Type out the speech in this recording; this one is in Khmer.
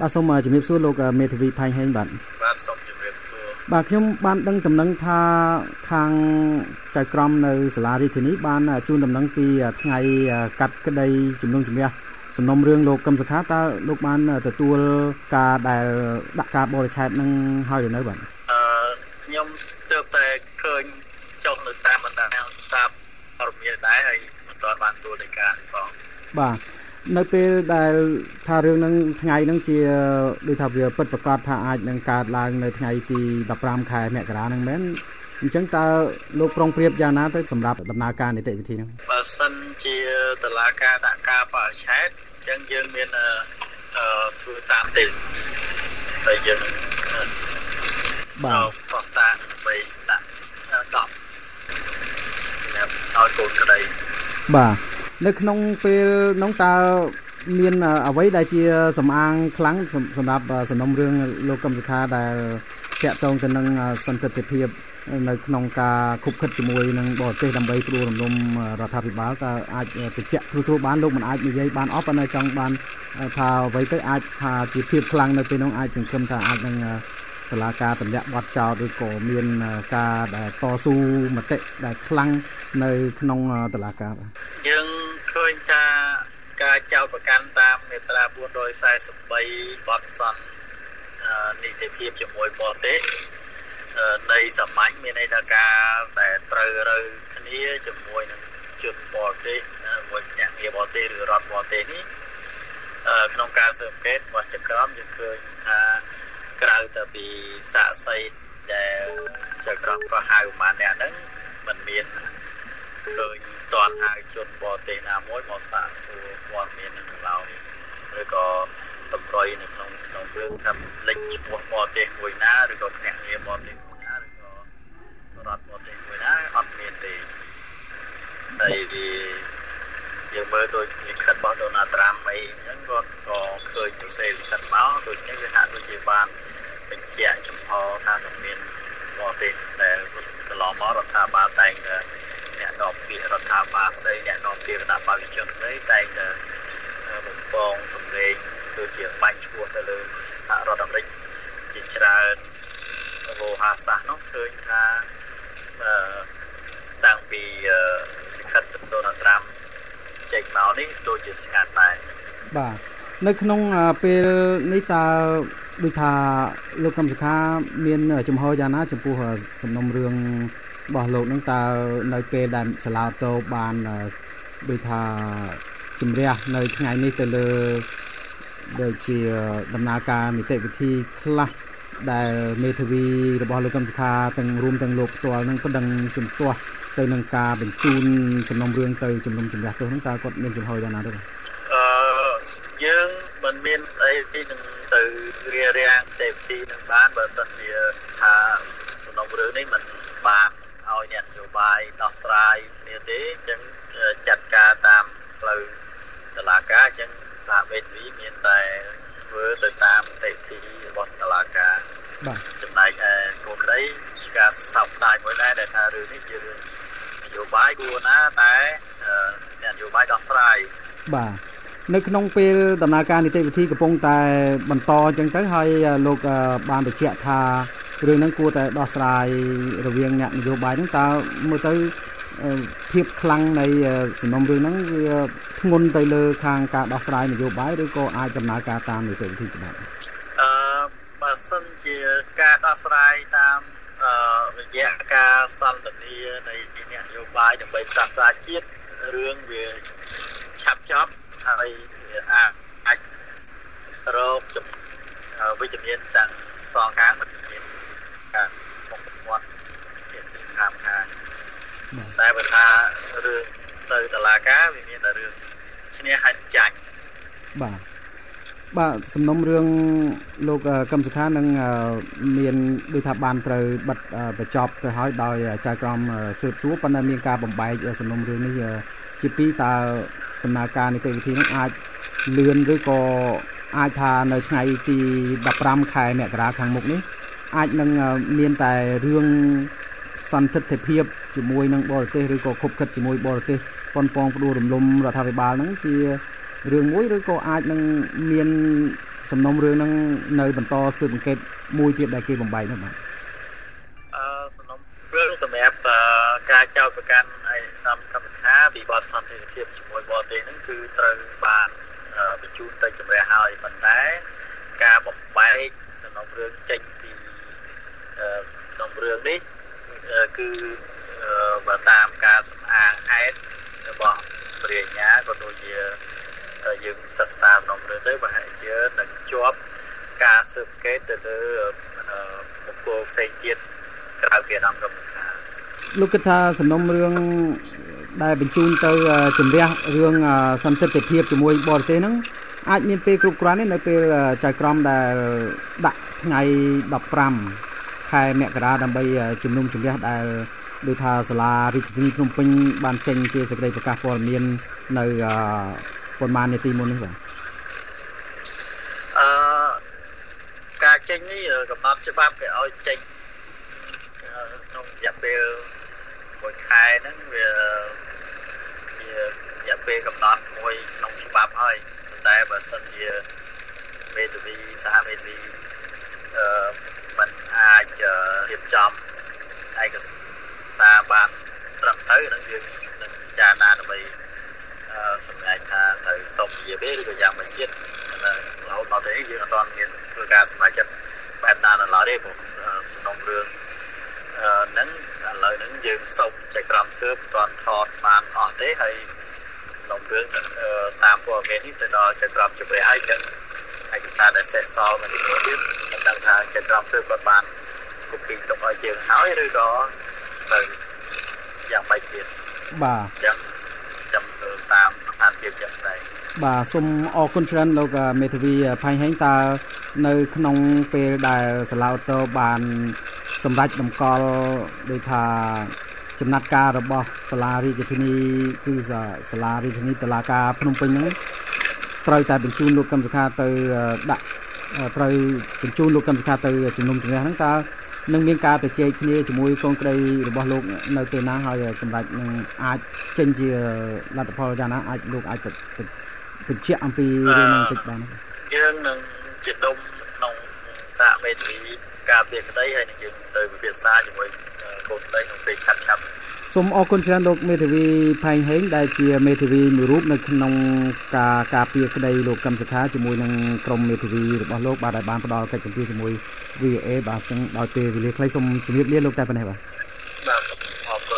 បាទសូមជំរាបសួរលោកមេធាវីផៃហេងបាទបាទសូមជំរាបសួរបាទខ្ញុំបានដឹងដំណឹងថាខាងចៅក្រមនៅសាលារាជធានីបានជូនដំណឹងពីថ្ងៃកាត់ក្តីជំនុំជម្រះសំណុំរឿងលោកកឹមសុខាតើលោកបានទទួលការដែលដាក់ការបរិច្ឆេទនឹងហើយឬនៅបាទអឺខ្ញុំទើបតែឃើញចុះនៅតាមបណ្ដាញតាមព័ត៌មានដែរហើយមិនទាន់បានទទួលនៃការផងបាទ នៅពេលដែលថារឿងនឹងថ្ងៃហ្នឹងជាដូចថាវាពិតប្រកបថាអាចនឹងកើតឡើងនៅថ្ងៃទី15ខែមករាហ្នឹងមែនអញ្ចឹងតើលោកប្រុងប្រៀបយ៉ាងណាទៅសម្រាប់ដំណើរការនីតិវិធីហ្នឹងបើសិនជាតឡាការដាក់ការបរិច្ឆេទអញ្ចឹងយើងមានអឺធ្វើតាមទេហើយយើងបាទបោះតាដើម្បីដាក់10ឲ្យកូនក្តីបាទ នៅក្នុងពេលនោះតើមានអ្វីដែលជាសំអាងខ្លាំងសម្រាប់សំណុំរឿងលោកកឹមសុខាដែលតាក់ទងទៅនឹងសន្តិភាពនៅក្នុងការខុបខិតជាមួយនឹងបរទេសដើម្បីព្រួរំលំរដ្ឋាភិបាលតើអាចបញ្ជាក់ទូទៅបានលោកមិនអាចនិយាយបានអស់ប៉ុន្តែចង់បានថាអ្វីទៅអាចថាជាភាពខ្លាំងនៅពេលនោះអាចសង្ឃឹមថាអាចនឹងតឡាការទម្លាក់ប័ណ្ណចោលឬក៏មានការដែលតស៊ូមតិដែលខ្លាំងនៅក្នុងតឡាការបាទយើងឃើ ញថាការចោទប្រកាន់តាមមាត្រា443បទសន្និនីតិភាពជាមួយបរទេសនៃសម្ាញ់មានន័យថាការដែលត្រូវរើគ្នាជាមួយនឹងជនបរទេសមួយអ្នកងារបរទេសឬរដ្ឋបរទេសនេះក្នុងការស៊ើបអង្កេតរបស់ចក្រមយើងឃើញថាក្រៅទៅពីសាកសីដែលចក្រមក៏ហៅប្រហែលអ្នកហ្នឹងมันមានឃើញ តន់ហៅជនបរទេសណាមួយមកសាកសួរព័ត៌មាននឹងឡើយឬក៏តម្រុយនៅក្នុងស្នងរឿងថាលេចឈ្មោះបរទេសមួយណាឬក៏ភ្នាក់ងារបរទេសមួយណាឬក៏រដ្ឋបរទេសមួយណាអត់មានទេហើយយើងមើលដូចលិខិតរបស់ដូណាល់ត្រាំអីអញ្ចឹងគាត់ក៏ឃើញទៅសេលិខិតមកដូចនេះវាហាក់ដូចជាបានបញ្ជាក់ចំហថានឹងមានបរទេសដែលកន្លងមករដ្ឋាភិបាលតែងតែ អ្នកនាំពាក្យរដ្ឋាភិបាលក្តីអ្នកនាំពាក្យគណៈបព្វជិជនក្តីតែងតែបំពងសម្លេងដូចជាបាញ់ឈ្មោះទៅលើសហរដ្ឋអាមេរិកជាច្រើនវោហាសាសនោះឃើញថាអឺតាំងពីលិខិតដូណាល់ត្រាំចេញមកនេះដូចជាស្ងាត់ដែរបាទនៅក្នុងពេលនេះតើដូចថាលោកកឹមសុខាមានចំហយ៉ាងណាចំពោះសំណុំរឿង របស់លោកនឹងតើនៅពេលដែលសាឡាតូបានដូចថាជំរះនៅថ្ងៃនេះទៅលើដូចជាដំណើរការនីតិវិធីខ្លះដែលមេធាវីរបស់លោកកឹមសុខាទាំងរួមទាំងលោកផ្ទាល់នឹងប្តឹងជំទាស់ទៅនឹងការបញ្ជូនសំណុំរឿងទៅជំនុំជម្រះទោសហ្នឹងតើគាត់មានចំហយ៉ាងណាទៅអឺយើងមិនមានស្អីទីនឹងទៅរៀបរៀងទេវិធីនឹងបានបើសិនជាថាសំណុំរឿងនេះមិនបាន ឲ្យអ្នកនយោបាយដោះស្រាយគ្នាទេអញ្ចឹងចាត់ការតាមផ្លូវចលាការអញ្ចឹងសហមេធាវីមានតែធ្វើទៅតាមទេវិធីរបស់ចលាការបាទចំណែកឯគោលក្តីជាការសោកស្ដាយមួយដែរដែលថារឿងនេះជារឿងនយោបាយគួរណាតែអ្នកនយោបាយដោះស្រាយបាទនៅក្នុងពេលដំណើរការនីតិវិធីកំពុងតែបន្តអញ្ចឹងទៅហើយលោកបានបញ្ជាក់ថា រឿងហ្នឹងគួរតែដោះស្រាយរវាងអ្នកនយោបាយហ្នឹងតើមើលទៅភាពខ្លាំងនៃសំណុំរឿងហ្នឹងវាធ្ងន់ទៅលើខាងការដោះស្រាយនយោបាយឬក៏អាចដំណើរការតាមនីតិវិធីច្បាប់អឺបើសិនជាការដោះស្រាយតាមរយៈការសន្ទនានៃអ្នកនយោបាយដើម្បីផ្សះផ្សាជាតិរឿងវាឆាប់ចប់ហើយវាអាចរកវិជ្ជមានទាំងសងខាងវិជ្ជមានការមុខមាត់ជាទី ខាងខាងតែបើថារឿងទៅតឡាការវាមានតែរឿងឈ្នះហើយចាញ់បាទបាទសំណុំរឿងលោកកឹមសុខានឹងមានដូចថាបានត្រូវបិទបញ្ចប់ទៅហើយដោយចៅក្រមស៊ើបសួរប៉ុន្តែមានការបំបែកសំណុំរឿងនេះជាពីរតើដំណើរការនីតិវិធីនឹងអាចលឿនឬក៏អាចថានៅថ្ងៃទី15ខែមករាខាងមុខនេះអាចនឹងមានតែរឿង សន្តិភាពជាមួយនឹងបរទេសឬក៏ខុបខិតជាមួយបរទេសប៉ុនប៉ងផ្ដួលរំលំរដ្ឋាភិបាលហ្នឹងជារឿងមួយឬក៏អាចនឹងមានសំណុំរឿងហ្នឹងនៅបន្តស៊ើបអង្កេតមួយទៀតដែលគេបំបែកនោះបាទអឺសំណុំរឿងសម្រាប់ការចោទប្រកាន់ឯតាមកម្មការវិបត្តិសន្តិភាពជាមួយបរទេសហ្នឹងគឺត្រូវបានបញ្ជូនទៅជំរះហើយប៉ុន្តែការបំបែកសំណុំរឿងចេញពីសំណុំរឿងនេះ គឺបើតាមការសំអាងហេតុរបស់ព្រះញ្ញាក៏ដូចជាយើងសិក្សាសំណុំរឿងទៅប្រហែលជានឹងជាប់ការស៊ើបអង្កេតទៅលើបុគ្គលផ្សេងទៀតក្រៅពីអាដាមកម្មការលោកគិតថាសំណុំរឿងដែលបញ្ជូនទៅជំរះរឿងសន្តិភាពជាមួយបរទេសហ្នឹងអាចមានពេលគ្រប់គ្រាន់ទេនៅពេលចៅក្រមដែលដាក់ថ្ងៃ15 ខែមករាដើម្បីជំនុំជម្រះដែលដោយថាសាលារាជធានីភ្នំពេញបានចេញជាសេចក្តីប្រកាសព័ត៌មាននៅប៉ុន្មាននាទីមុននេះបាទអឺការចេញនេះកំណត់ច្បាប់គេឲ្យចេញក្នុងរយៈពេលមួយខែហ្នឹងវាជារយៈពេលកំណត់មួយក្នុងច្បាប់ហើយតែបើសិនជាមេធាវីសហមេធាវីអឺมันអាច រៀបចំឯកសារបានត្រឹមត្រូវនឹងយើងនឹងពិចារណាដើម្បីសម្រេចថាត្រូវសុំជាវាឬក៏យ៉ាងម៉េចទៀតរហូតដល់ទៅយើងអត់ទាន់មានធ្វើការសម្រេចចិត្តបែបណានៅឡើយទេព្រោះសំណុំរឿងហ្នឹងឥឡូវហ្នឹងយើងសុំចែកក្រមស៊ើបមិនទាន់ថតបានអស់ទេហើយក្នុងរឿងតាមព័ត៌មាននេះទៅដល់ចែកក្រមជម្រះហើយចឹងឯកសារដែលសេះសល់មកទីនោះទៀតខ្ញុំដឹងថាចែកក្រមស៊ើបគាត់បាន គូពីទុកឲ្យយើងហើយឬក៏ទៅយ៉ាងម៉េចទៀតបាទចឹងចាំទៅតាមស្ថានភាពជាក់ស្ដែងបាទសូមអរគុណច្រើនលោកមេធាវីផៃហេងតើនៅ ក្នុងពេលដែលសាឡាវតូបាន សម្រេចតម្កល់ដូចថាចំណាត់ការរបស់សាលារាជធានីគឺសាលារាជធានីតឡាការភ្នំពេញហ្នឹងត្រូវតែបញ្ជូនលោកកឹមសុខាទៅដាក់ត្រូវបញ្ជូនលោកកឹមសុខាទៅជំនុំជម្រះហ្នឹងតើ នឹងមានការទៅជែកគ្នាជាមួយកូនក្តីរបស់លោកនៅពេលណាហើយសម្រាប់នឹងអាចចេញជាលទ្ធផលយ៉ាងណាអាចលោកអាចបញ្ជាក់អំពីរឿងនេះបន្តិចបានយើងនឹងជាដុំក្នុងសហមេធាវី ការពារក្តីហើយនឹងយើងទៅពិភាក្សាជាមួយកូនក្តីក្នុងពេលឆាប់ឆាប់សូមអរគុណច្រើនលោកមេធាវីផែងហេងដែលជាមេធាវីមួយរូបនៅក្នុងការការពារក្តីលោកកឹមសុខាជាមួយនឹងក្រុមមេធាវីរបស់លោកបាទដែលបានផ្ដល់កិច្ចសម្ភារជាមួយ VA បាទចឹងដោយពេលវេលាខ្លីសូមជម្រាបលាលោកតែប៉ុណ្ណេះបាទបាទអរគុណ